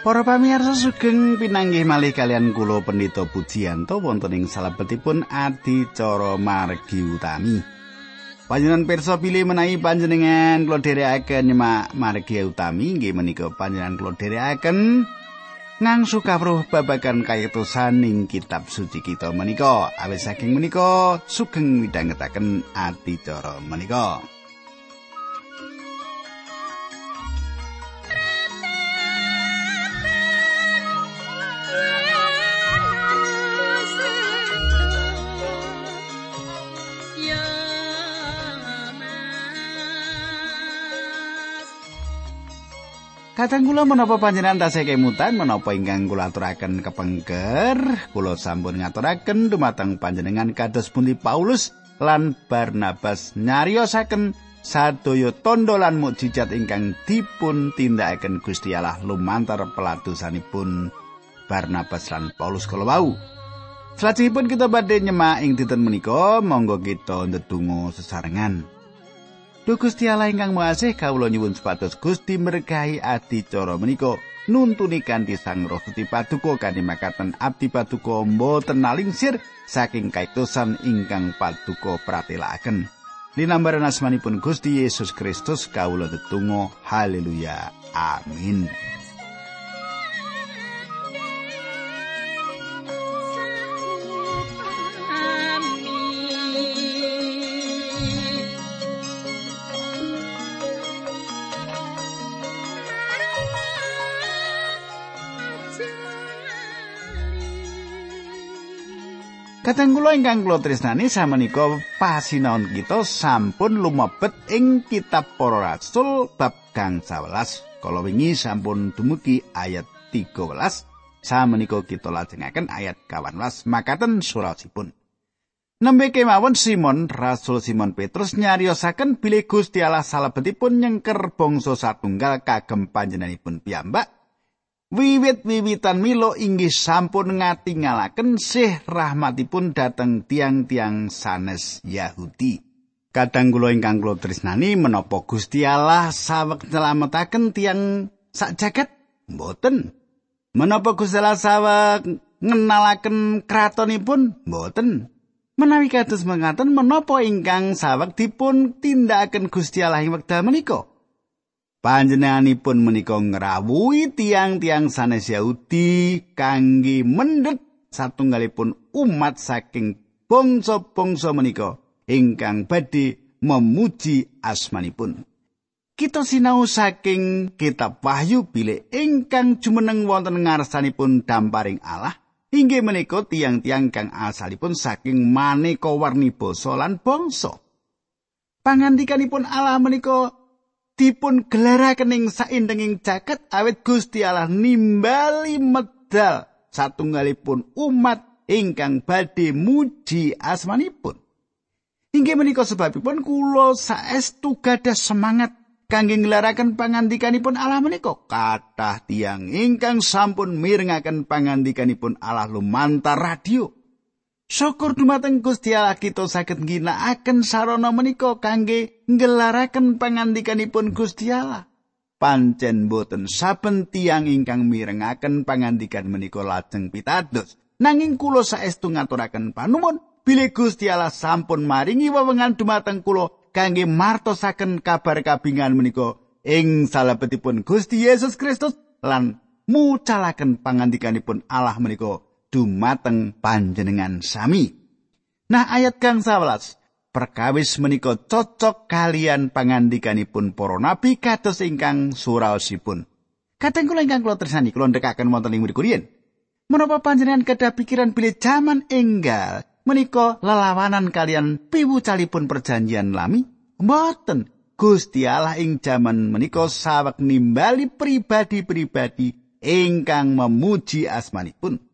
Para pamirsa sugeng pinanggih malih kalian kula Pendito Pujiyanto wonten ing salebetipun adicara margi utami. Panjenengan pirsa pilih menawi panjenengan kula dherekaken nyemak margi utami nggih menika panjenengan kula dherekaken ngangsu kawruh babagan kayetosan ing kitab suci kita menika. Awit saking menika sugeng midhangetaken adicara menika. Kadang kula menapa panjenengan tasih kemutan menapa ingkang kula aturaken kepengker kula sampun ngaturaken dumateng panjenengan kados pundi Paulus lan Barnabas nyariosaken sadaya tondo lan mukjizat ingkang dipun tindakaken Gusti Allah lumantar pelatusanipun Barnabas lan Paulus kala wau. Salajengipun kita badhe nyemak ing dinten menika monggo kita ndedonga sesarengan. Duh Gusti Allah ingkang Maha kawula nyuwun supados Gusti berkahi adicara menika. Nuntuni kanthi Sang Roh Suci Paduka kanthi makaten abdi Paduka mboten nalingsir saking kaitosan ingkang Paduka pratelakaken. Linambaran asmanipun Gusti Yesus Kristus kawula tetunggal haleluya. Amin Kadang kula ingkang kula tresnani samenika pasinaon kita sampun lumebet ing kitab Para Rasul bab kang 11. Kala wingi sampun dumugi ayat 13. Samenika kita lajengaken ayat 18 makaten surasipun. Nembe kemawon Simon, Rasul Simon Petrus nyariosaken bilih Gusti Allah salebetipun nyengker bangsa satunggal kagem panjenenganipun piyambak Wiwit-wiwitan Milo inggih sampun ngatingalaken sih rahmatipun dhateng tiang-tiang sanes Yahudi. Kadang kula ingkang kula tresnani menapa Gusti Allah saweg nyelametaken tiang sak jagat? Mboten. Menapa Gusti Allah saweg ngenalaken kratonipun? Mboten. Menawi kados mengatakan menapa ingkang saweg dipun tindakaken Gusti Allah ing wekdal menika? Panjenenganipun menika ngrawuhi tiang-tiang sanes Yahudi kangge mendhet satunggalipun umat saking bangsa-bangsa menika ingkang badhe memuji asmanipun. Kita sinau saking kitab Wahyu bilih ingkang jumeneng wonten ngarsanipun damparing Allah inggih menika tiang-tiang kang asalipun saking maneka warni basa lan bangsa. Pangandikanipun Allah menika dipun gelaraken ing saindenging jaket awit Gusti Allah nimbali medal satunggalipun umat ingkang badhe muji asmanipun. Inggih menika sebabipun kula saestu gadah semangat kangge nglaraken pangandikanipun Allah menika kathah tiang ingkang sampun mirengaken pangandikanipun Allah lumantar radio. Syukur dumateng Gusti Allah kita saged ngginakaken sarana menika kangge ngelaraken pangandikanipun Gusti Allah. Pancen boten saben tiang ingkang mirengaken pangandikan menika lajeng pitados. Nanging kula saestu ngaturaken panuwun bilih Gusti Allah sampun maringi wewengan dumateng kula kangge martosaken kabar kabingan menika ing salebetipun Gusti Yesus Kristus lan mucalaken pangandikanipun Allah menika dumateng panjenengan sami. Nah ayat kang 11 perkawis menika cocok kalian pangandikanipun para nabi kados ingkang suraosipun. Kadang kula ingkang kula tresnani kula ndekaken wonten ing mriku Menapa panjenengan kedah pikiran bilih jaman enggal menika lelawanan kalian piwucalipun perjanjian lami? Mboten. Gusti Allah ing jaman menika sawek nimbali pribadi-pribadi ingkang memuji asmanipun.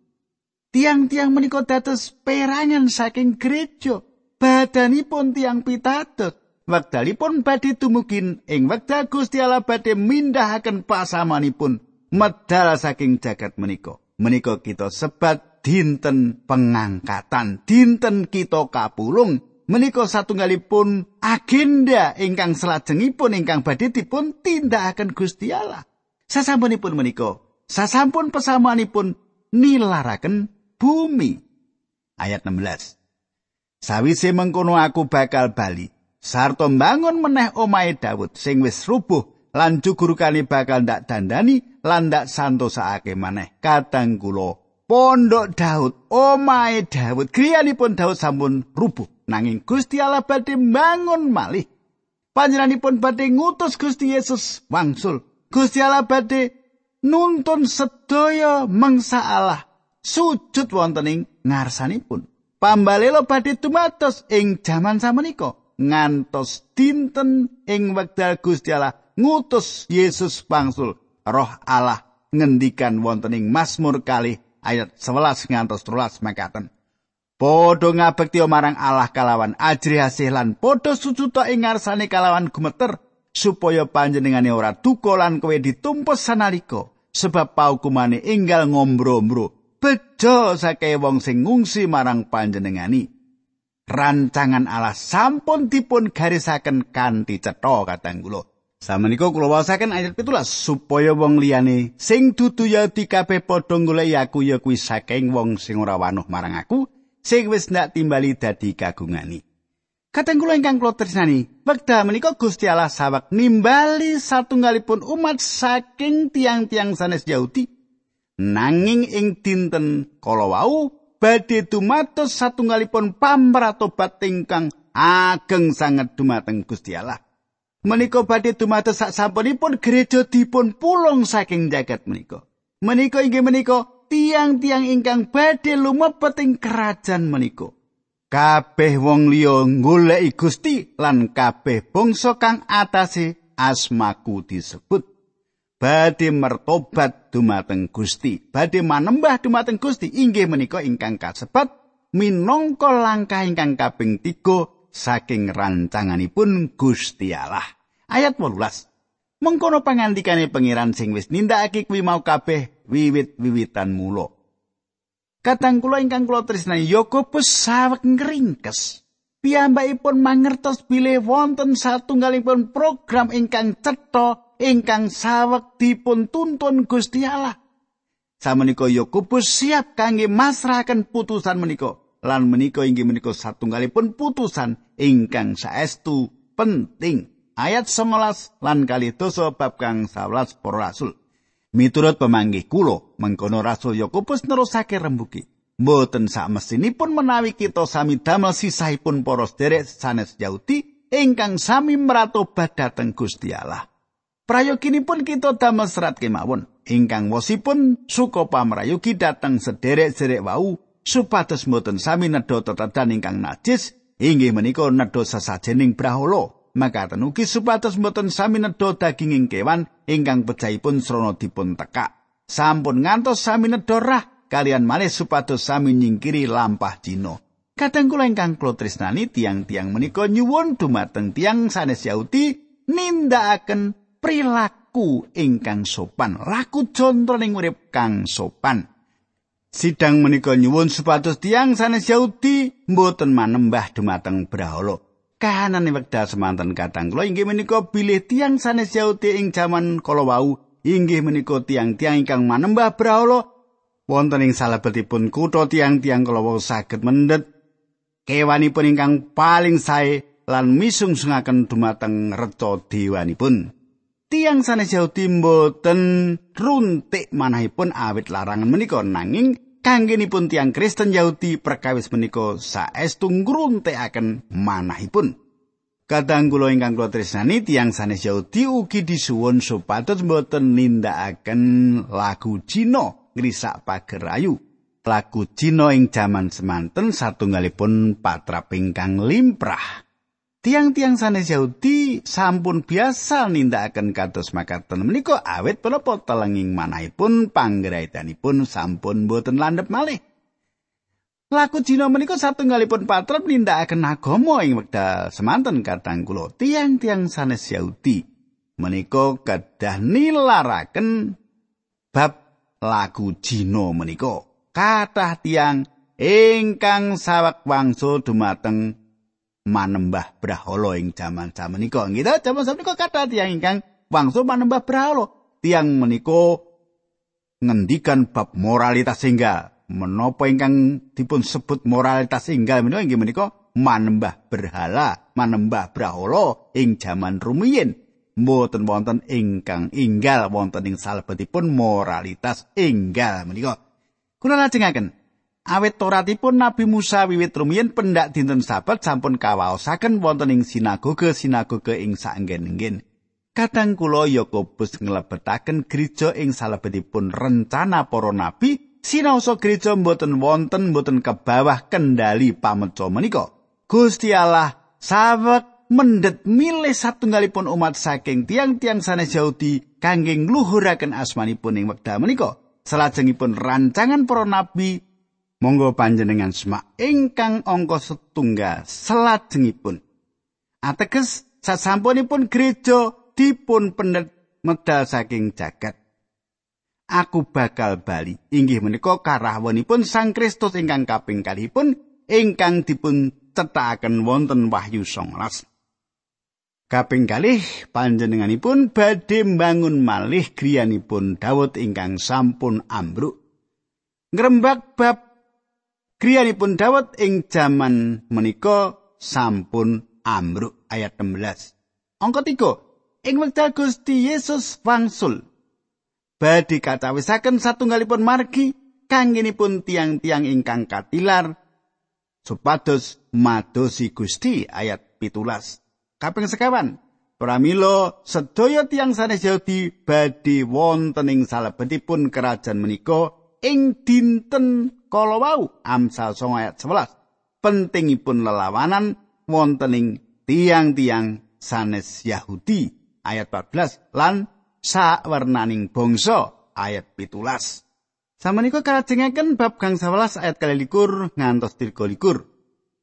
Tiang-tiang menika dados perangan saking gereja. Badanipun tiang pitados. Wekdalipun badhe tumugin ing wekdal Gusti Allah badhe mindahaken pasamanipun medal saking jagat menika. Menika kita sebat dinten pengangkatan, dinten kita kapulung. Menika satunggalipun agenda ingkang salajengipun ingkang badhe dipun tindakaken Gusti Allah. Sasampunipun menika sasampun pesamuanipun nilaraken bumi. Ayat 16. Sawise mengkono aku bakal bali. Sarta mbangun meneh omahe Daud sing wis rubuh lan jugurukane bakal ndak dandani lan ndak santosake maneh. Kadang kula pondok Daud omahe Daud griyanipun Daud sampun rubuh. Nanging Gusti Allah badhe mbangun malih. Panjenenganipun badhe ngutus Gusti Yesus wangsul. Gusti Allah badhe nuntun sedaya mangsa Allah sujud wonten ing ngarsanipun. Pambalela badhe tumatos ing jaman samenika ngantos dinten ing wekdal Gusti Allah ngutus Yesus pangsul Roh Allah ngendikan wonten ing Mazmur kali ayat 11 ngantos 13 makaten. Podho ngabekti marang Allah kalawan ajri asih lan podho sujud ing ngarsane kalawan gumeter supaya panjenengane ora duka lan kowe ditumpes sanalika sebab paukumane enggal ngombro-ombro bejo sake wong sing ngungsi marang panjenengani. Rancangan Allah sampun dipun garisaken kanthi cetha katang kula. Samenika kula wasaken ayat 17 supaya wong liyane sing dudu Yahudi kabeh padha golek aku ya kuwi saking wong sing ora wanuh marang aku sing wis ndak timbali dadi kagungani. Katang kula ingkang kula tresnani, wekdal menika Gusti Allah sawek nimbali satunggalipun umat saking tiang-tiang sanes Yahudi Nanging ing dinten kala wau badhe dumados satunggalipun pamratobat ingkang ageng sanget dumateng Gusti Allah. Menika badhe dumados sak sampunipun gereja dipun pulung saking jagat menika. Menika inggih menika tiang-tiang ingkang badhe lumebet ing kerajaan menika. Kabeh wong liya goleki Gusti lan kabeh bangsa kang atase asmaku disebut. Badhe mertobat dumateng Gusti, badhe manembah dumateng Gusti inggih menika ingkang kasebat minangka langkah ingkang kaping tiga saking rancanganipun Gusti Allah. Ayat 18. Mengkono pangandikane pangeran sing wis nindakake kuwi mau kabeh wiwit-wiwitan mula. Katang kula ingkang kula tresnani Yakobus sawek ngringkes. Piyambakipun mangertos bilih wonten satunggalipun program ingkang cetha ingkang sawek dipun tuntun Gusti Allah. Samenika Yakobus siap kangge masrahaken putusan menika lan menika inggih menika satunggalipun putusan ingkang saestu penting. Ayat 11 lan kali dosa bab kang 11 para rasul. Miturut pemanggih kula, mengkono rasul Yakobus nerusake rembuki. Mboten sak mesinipun menawi kita sami damel sisahipun para sederek sanes Yahudi ingkang sami meratobat dhateng Gusti Allah. Prayoginipun kita damel serat kemawon. Ingkang wosipun suka pamrayogi dateng sederek-sederek wau supados mboten sami nedha tetedan ingkang najis inggih menika nedha sesajening brahala. Makaten ugi supados mboten sami nedha daginging kewan ingkang pejahipun srana dipun tekak. Sampun ngantos sami nedha rah kalian malih supados sami nyingkiri lampah dina. Kadang kula ingkang kula tresnani tiang-tiang menika nyuwun dumateng tiang sanes Yahudi nindakaken prilaku ingkang sopan, laku contoh ing urip kang sopan. Sidang menika nyuwun supados tiang sanes Yahudi mboten manembah dumateng brahala. Kahanane wekdal semanten kadang kula inggih menika bilih tiang sanes Yahudi ing jaman kala wau inggih menika tiang-tiang ingkang manembah brahala wonten ing salebetipun kutha tiang-tiang kala wau saged mendhet kewanipun ingkang paling sae lan misungsungaken dumateng reca dewanipun. Tiang sanes Yahudi mboten runtik manahipun awit larangan menika nanging kanggenipun tiang Kristen Yahudi perkawis menika saestu ngruntikaken manahipun. Kadang kula ingkang kula tresnani tiang sanes Yahudi ugi disuwun supados mboten nindakaken lagu Cina ngrisak pager ayu. Lagu Cina ing jaman semanten satunggalipun patrap ingkang limprah. Tiang-tiang sanes Yahudi sampun biasa nindakaken kados makaten menika awet menapa telenging manahipun panggraitanipun sampun boten landhep malih. Laku Cina menika satunggalipun patrap nindakaken agama ing wekdal semanten kadang kula tiang-tiang sanes Yahudi menika gadah nilaraken bab lagu Cina menika. Kathah tiang ingkang sawak wangsul dumateng manembah brahala ing jaman-jaman menika. Nggih, jaman menika kathah tiyang ingkang wangsul manembah brahala. Tiang menika ngendikan bab moralitas enggal. Menapa ingkang dipun sebut moralitas enggal menika inggih menika manembah berhala, manembah brahala ing jaman rumiyin. Mboten wonten ingkang enggal wonten ing salebetipun moralitas enggal menika. Kula lajengaken awit Toratipun Nabi Musa wiwit rumiyin pendak dinten Sabat sampun kawaosaken wonten ing sinagoge-sinagoge ing saenggen-enggen. Kadang kula Yakobus nglebetaken gereja ing salebetipun rencana para nabi, sinaosa gereja mboten wonten mboten kebawah kendali pameca menika. Gusti Allah sawek mendet milih satunggalipun umat saking tiang-tiang sanes Yahudi kangge ngluhuraken asmanipun ing wekdal menika. Salajengipun rancangan para nabi monggo panjenengan semak ingkang angka setunggal salajengipun. Ateges sasampunipun gereja dipun pendet medal saking jagat. Aku bakal bali inggih menika karawonipun Sang Kristus ingkang kaping kalihipun ingkang dipun cetakaken wonten Wahyu 19. Kaping kalih panjenenganipun badhe mbangun malih griyanipun Daud ingkang sampun ambruk. Ngrembak bab griyanipun Daud ing jaman menika sampun ambruk ayat 16. Angka 3 ing wekdal Gusti Yesus wangsul badhe kacawisaken satunggalipun margi kangenipun tiang-tiang ingkang katilar supados madosi Gusti ayat pitulas kaping sekawan pramila sedaya tiang sanes Yahudi badhe wonten ing salebetipun kerajaan menika ing dinten kala wau Amsal 9 ayat 11 pentingipun lelawanan wonten ing tiang-tiang sanes Yahudi ayat 14 lan sawernaning bangsa ayat 17. Samenika kalajengaken bab gang 11 ayat 21 ngantos 23.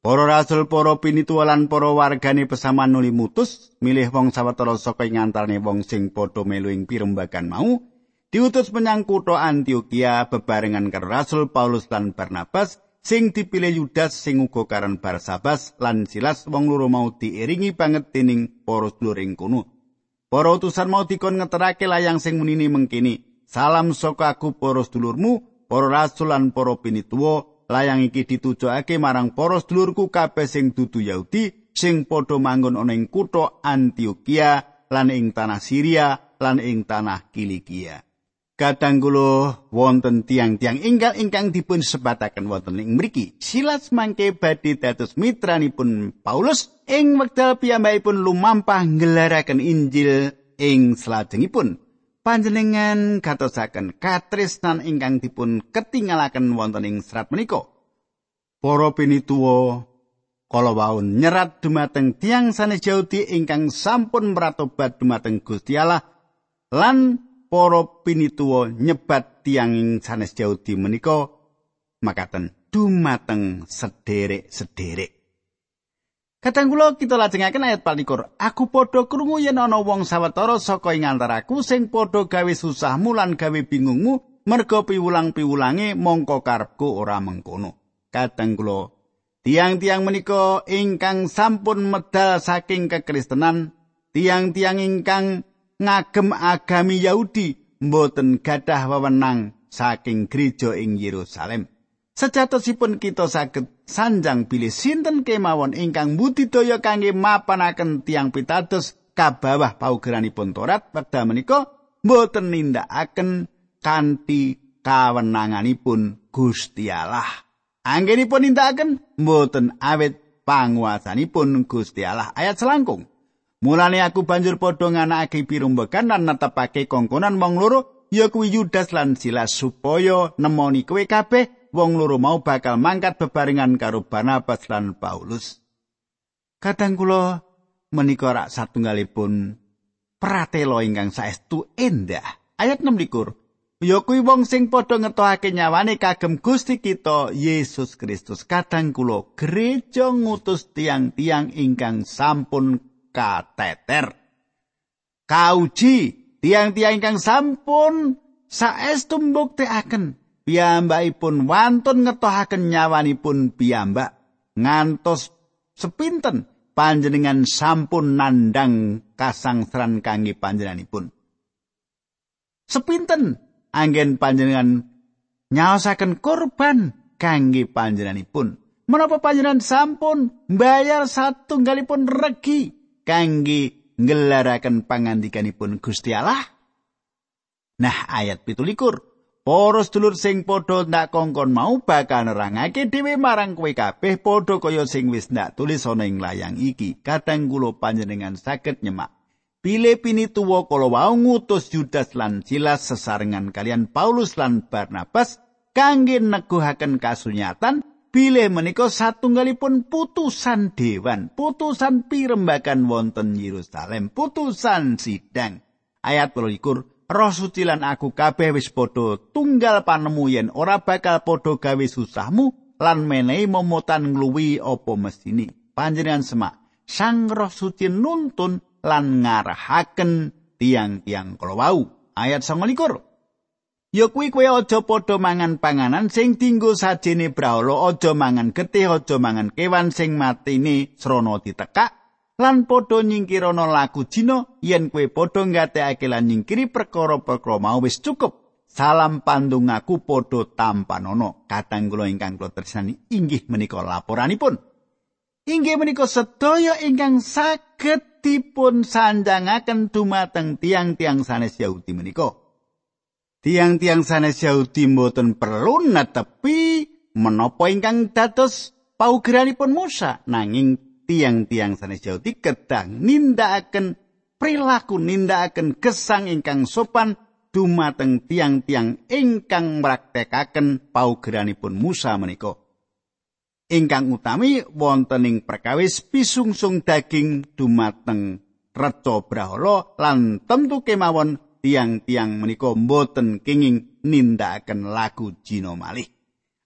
Para rasul, para pinituwa lan para wargane pesaman nuli mutus milih wong sawetara saka ing antarane wong sing padha melu ing pirembagan mau diutus menyang kutha Antioquia bebarengan karo Rasul Paulus lan Barnabas sing dipilih Yudas sing uga karan Barsabas lan Silas wong loro mau diiringi banget dening para sedulur ing kono. Para utusan mau dikon ngeterake layang sing munini mengkini. Salam saka aku para sedulurmu, para rasul lan para pinituwa. Layang iki ditujokake marang para sedulurku kabeh sing dudu Yahudi sing padha manggon ana ing kutha Antioquia lan ing tanah Syria lan ing tanah Kilikia. Kadang kula wonten tiang-tiang ingkang ingkang dipun sebataken wonten ing mriki. Silas mangke badhe dados mitranipun Paulus ing wekdal piyambakipun lumampah ngelaraken Injil ing salajengipun. Panjenengan gatosaken katresnan ingkang dipun ketinggalaken wonten ing serat menika. Para pinituwa kala waun nyerat dumateng tiang sanes Yahudi ingkang sampun meratobat dumateng Gusti Allah lan para pinituwa nyebat tiang ing sanes Yahudi menika makaten dumateng sederek-sederek. Kadang kula kita lajengaken ayat 24. Aku padha krungu yen ana wong sawetara saka ing antaraku sing padha gawe susahmu lan gawe bingungmu merga piwulang-piwulange mongko karepku ora mengkono. Kadang kula tiang-tiang menika ingkang sampun medal saking kekristenan, tiang-tiang ingkang ngagem agami Yahudi mboten gadah wewenang saking gereja ing Yerusalem. Sejatosipun kita saged sanjang bilih sinten kemawon ingkang budidaya kangge mapanaken tiang pitados kabawah paugeranipun Torat wekdal menika mboten nindakaken kanthi kawenanganipun Gusti Allah. Anggenipun nindakaken mboten awet panguasanipun Gusti Allah ayat selangkung. Mulane aku banjur padha nganakake pirumbekan lan netepake kongkonan wong loro ya kuwi Yudas lan Silas supaya nemoni kowe kabeh wong loro mau bakal mangkat bebarengan karo Barnabas lan Paulus. Kadang kula menika rak satunggalipun pratela ingkang saestu endah. Ayat 6 likur. Ya kuwi wong sing padha ngetokake nyawane kagem Gusti kita Yesus Kristus. Kadang kula gereja ngutus tiang-tiang ingkang sampun kateter. Kauji tiang-tiang ingkang sampun saestu mbuktekaken piyambakipun wantun ngetohaken nyawanipun piyambak ngantos sepinten panjenengan sampun nandang kasangsaran kangge panjenenganipun. Sepinten anggen panjenengan nyaosaken korban kangge panjenenganipun. Menapa panjenengan sampun mbayar satunggalipun regi kangge ngelaraken pangandikanipun Gusti Allah? Nah, ayat 17 Para sedulur sing padha ndak kongkon mau bakal nerangake dhewe marang kowe kabeh padha kaya sing wis ndak tulis ana ing layang iki. Kadang kula panjenengan saged nyemak. Pile pinituwa kala wau ngutus Yudas lan Silas sesarengan kalian Paulus lan Barnabas kangge neguhaken kasunyatan Bile menika satunggalipun putusan dewan, putusan pirembagan wonten Yerusalem, putusan sidang. Ayat 22 Roh suci lan aku kabeh wis padha tunggal panemu yen ora bakal padha gawe susahmu lan menehi momotan ngluwi apa mesini. Panjenengan semak, Sang Roh Suci nuntun lan ngarahaken tiang-tiang kala wau. Ayat 29. Ya kuwi kowe aja padha mangan panganan sing dinggo sajene brahala, aja mangan getih, aja mangan kewan sing matine srana ditekak, lan padha nyingkirana laku jina yen kowe padha ngateake lan nyingkiri perkara-perkara mau wis cukup. Salam pandungaku padha tampanana. Kadang kula ingkang kula tresnani inggih menika laporanipun. Inggih menika sedaya ingkang saged dipun sanjangaken dumateng tiang-tiang sanes Yahudi menika tiang-tiang sanes Yahudi mboten perlu netepi menapa ingkang dados paugeranipun Musa nanging tiang-tiang sanes Yahudi kedang nindakaken perilaku nindakaken gesang ingkang sopan dumateng tiang-tiang ingkang mraktekaken paugeranipun Musa menika. Ingkang utami wonten ing perkawis pisungsung daging dumateng reca brahala lan tentu kemawon tiang-tiang menika mboten kenging nindakaken lagu jino malih.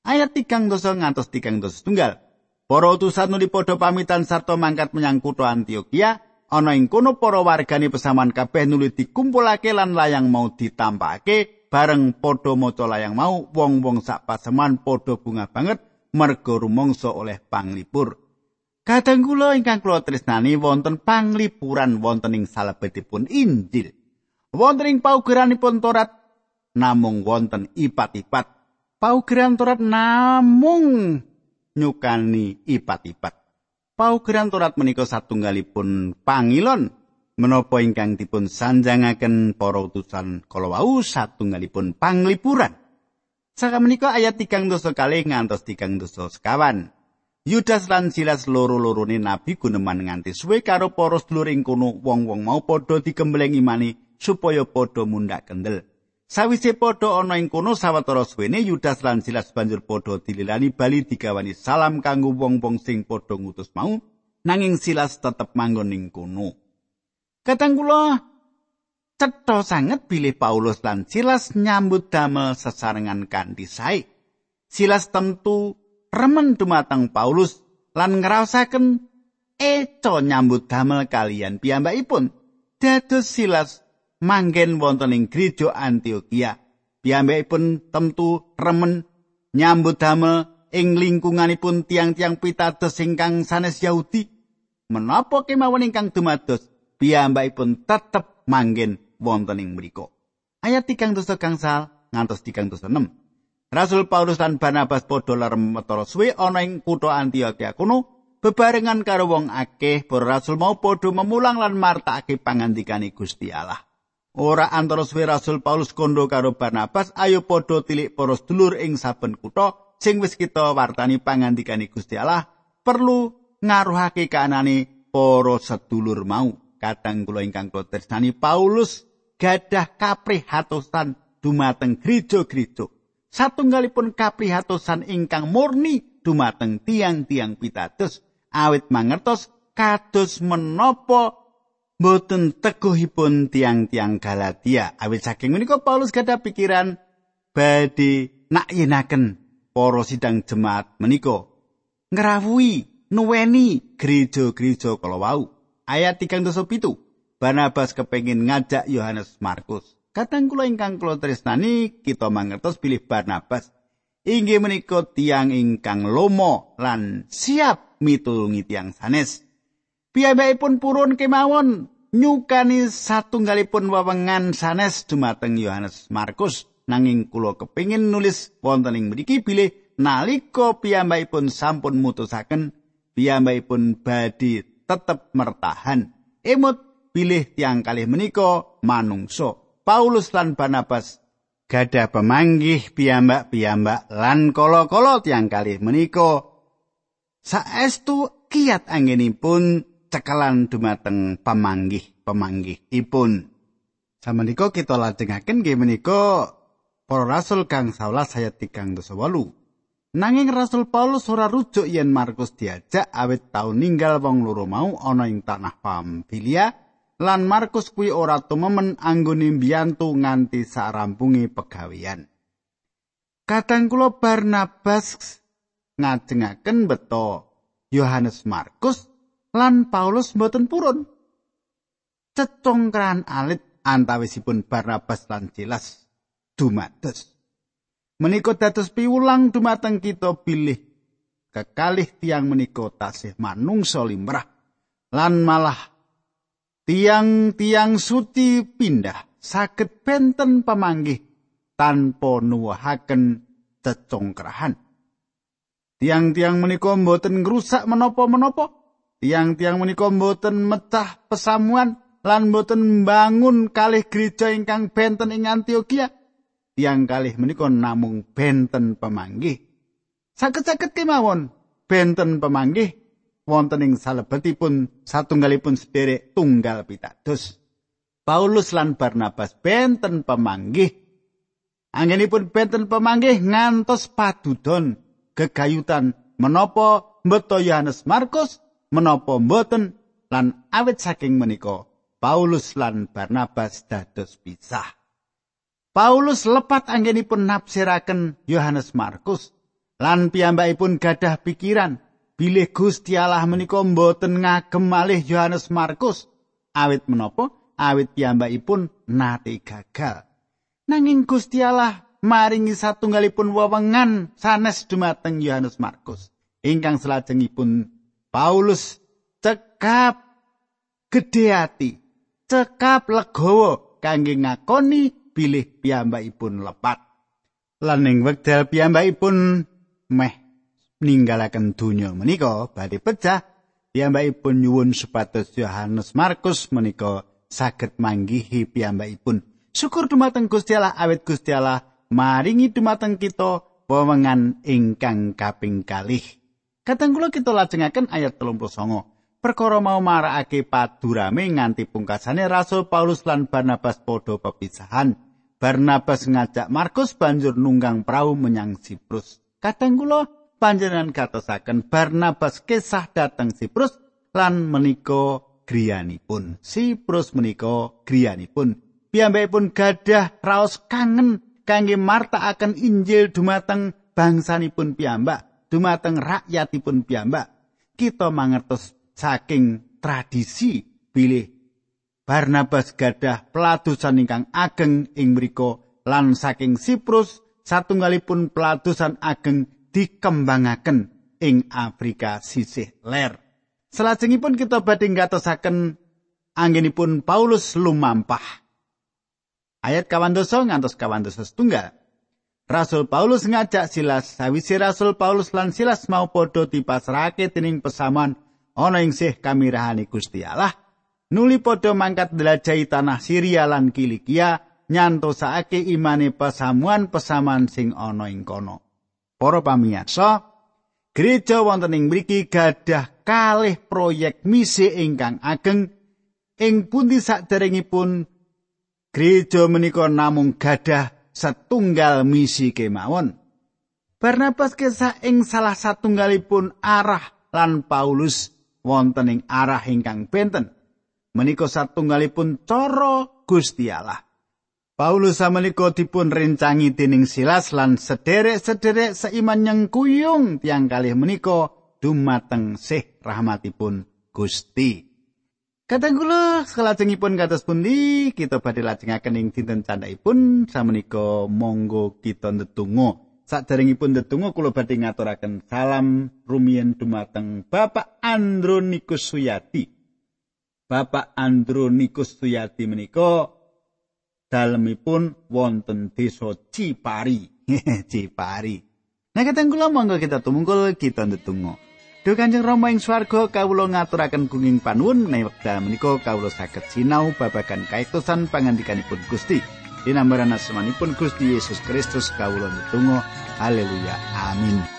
Ayat tigang dosa ngantos tigang dosa tunggal. Para utusan nuli padha pamitan sarta mangkat menyang kutha Antioquia. Ana ing kono para wargane pesaman kabeh nuli dikumpulake lan layang mau ditampakake bareng padha maca layang mau wong-wong sak paseman padha bunga banget merga rumangsa oleh panglipur. Kadang kula ingkang kula tresnani wonten panglipuran wonten ing salebetipun Injil. Wonten ing paugeranipun Torat namung wonten ipat-ipat. Paugeran Torat namung nyukani ipat-ipat. Paugeran Torat menika satunggalipun pangilon menapa ingkang dipun sanjangaken para utusan kala wau satunggalipun panglipuran. Saka menika ayat tigang dosa kali ngantos tigang dosa sekawan. Yudas lan Silas loro-lorone nabi guneman nganti suwe karo para sedulur ing kono wong-wong mau padha dikembleng imani supaya padha mundhak kendel. Sawise padha ana ing kono sawetara suwene Yudas lan Silas banjur padha dililani bali digawani salam kanggo wong-wong sing padha ngutus mau nanging Silas tetep manggon ing kono. Kadang kula cetha sanget bilih Paulus lan Silas nyambut damel sesarengan kanthi sae. Silas tentu remen dumateng Paulus lan ngraosaken eco nyambut damel kalian piyambakipun. Dados Silas manggen wonten ing gereja Antioquia. Piyambakipun tentu remen nyambut damel ing lingkunganipun tiang-tiang pitados ingkang sanes Yahudi. Menapa kemawon ingkang dumados piyambakipun tetep manggen wonten ing mriku. Ayat 3 dosa gangsal ngantos 3 dosa 6. Rasul Paulus lan Barnabas padha larem metara suwe ana ing kutha Antioquia kuno bebarengan karo wong akeh para rasul mau padha memulang lan martakake pangandikane Gusti Allah. Ora antara suwe Rasul Paulus kondo karo Barnabas, ayo padha tilik para sedulur ing saben kutha sing wis kita wartani pangandikane Gusti Allah, perlu ngaruhake kanane para sedulur mau. Kadang kula ingkang tresnani Paulus gadah kaprihatosan dumateng gereja-gereja. Satunggalipun kaprihatosan ingkang murni dumateng tiang-tiang pitados awit mangertos kados menapa boten teguhipun tiang-tiang Galatia. Awit saking menika Paulus gadah pikiran badhe nakyenaken para sidang jemaat menika ngrawuhi nuweni gereja-gereja kala wau. Ayat 37. Barnabas kepengin ngajak Yohanes Markus. Kadang kula ingkang kula tresnani kita mangertos pilih Barnabas inggih menika tiang ingkang lomo lan siap mitulungi tiang sanes. Piyambakipun purun kemawon nyukani satunggalipun wewengan sanes dumateng Yohanes Markus. Nanging kula kepingin nulis wonten ing mriki bilih nalika piyambakipun sampun mutusaken piyambakipun badhe tetep mertahan. Emut bilih tiang kalih menika manungso Paulus lan Barnabas gadah pemanggih piyambak-piyambak lan kala-kala tiang kalih menika. Saestu kiat anggenipun cekelan dumateng pamanggih-pamanggihipun. Samenika kita lajengaken nggih menika para rasul kang 11 ayat 38. Nanging Rasul Paulus ora rujuk yen Markus diajak awit tau ninggal wong loro mau ana ing tanah Pamfilia lan Markus kuwi ora tumemen anggone mbiyantu nganti sarampunge pegawean. Kadang kula Barnabas ngajengaken beto Yohanes Markus lan Paulus mboten purun. Cecongkran alit antawisipun Barnabas lan Silas dumados. menika dados piwulang dumateng kita bilih kekalih tiang menika tasih manungsa limrah lan malah tiang-tiang suci pindah saged benten pamanggih tanpa nuwuhaken cecongkrahan tiang-tiang menika mboten ngrusak menapa-menapa tiang-tiang menika mboten mecah pesamuan lan mboten mbangun kalih gereja ingkang benten ing Antioquia tiang kalih menika namung benten pemanggih. Saged-saged kemawon benten pemanggih wonten ing salebetipun satunggalipun sederek tunggal pitados. Paulus lan Barnabas benten pemanggih. Anggenipun benten pemanggih ngantos padudon gegayutan menapa mbeto Yohanes Markus menapa mboten lan awit saking menika Paulus lan Barnabas dados pisah. Paulus lepat anggenipun nafsiraken Yohanes Markus lan piyambakipun gadah pikiran bilih Gusti Allah menika mboten ngagem malih Yohanes Markus. Awit menapa? Awit piyambakipun nate gagal. Nanging Gusti Allah maringi satunggalipun wewengan sanes dumateng Yohanes Markus. Ingkang salajengipun Paulus cekap gedhe ati cekap legawa kangge ngakoni bilih piyambakipun lepat. Lan ing wekdal piyambakipun meh ninggalaken donya menika badhe pecah piyambakipun nyuwun supados Yohanes Markus menika saged manggihi piyambakipun. Syukur dumateng Gusti Allah awit Gusti Allah maringi dumateng kita wewengan ingkang kaping kalih. Kadang kula kita lajengaken ayat 39. perkara mau marakake padurame nganti pungkasane Rasul Paulus lan Barnabas padha pepisahan. Barnabas ngajak Markus banjur nunggang perahu menyang Siprus. Kadang kula panjenengan katosaken Barnabas kisah dateng Siprus lan menika griyanipun. Siprus menika griyanipun. Piyambakipun gadah raos kangen kangge martakaken Injil dumateng bangsanipun piyambak, dumateng rakyatipun piyambak. Kita mangertos saking tradisi bilih Barnabas gadah peladusan ingkang ageng ing mriku lan saking Siprus satunggalipun peladusan ageng dikembangaken ing Afrika sisih ler. Selajengipun kita badhe ngatosaken anggenipun Paulus lumampah. Ayat kawan dosa ngantos kawan dosa setunggal. Rasul Paulus ngajak Silas, sawise Rasul Paulus lan Silas mau padha dipasrahake dening pesaman ana ing sih kamirahane Gusti Allah. nuli padha mangkat ndelajahi tanah Syria lan Kilikia nyantosake imane pesamuan pesaman sing ana ing kono. Para pamirsa, gereja wonten ing mriki gadah kalih proyek misi ingkang ageng ing pundi saderengipun gereja menika namung gadah setunggal misi kemawon. Barnabas kesah ing salah satunggalipun arah lan Paulus wonten ing arah ingkang benten. menika satunggalipun cara Gusti Allah. Paulus samenika dipun rencangi dening Silas lan sederek-sederek seiman nyengkuyung tiang kalih menika dumateng sih rahmatipun Gusti. Kadang kula salajengipun kados pundi kita badhe lajengaken ing dinten candhaipun samenika monggo kita ndedonga. Saderengipun ndedonga kula badhe ngaturaken salam rumiyin dumateng Bapak Andronikus Suyati. Bapak Andronikus Tuyati menika dalemipun wonten desa Cipari. Cipari. Nah kateng kula monggo kita tumungkul kita ndedonga. Duh Kanjeng Rama ing swarga kawula ngaturaken gunging panuwun menawi wekdal menika kawula saged sinau babagan kaitosan pangandikanipun Gusti. Dinambaran asmanipun Gusti Yesus Kristus kawula ndedonga. Haleluya. Amin.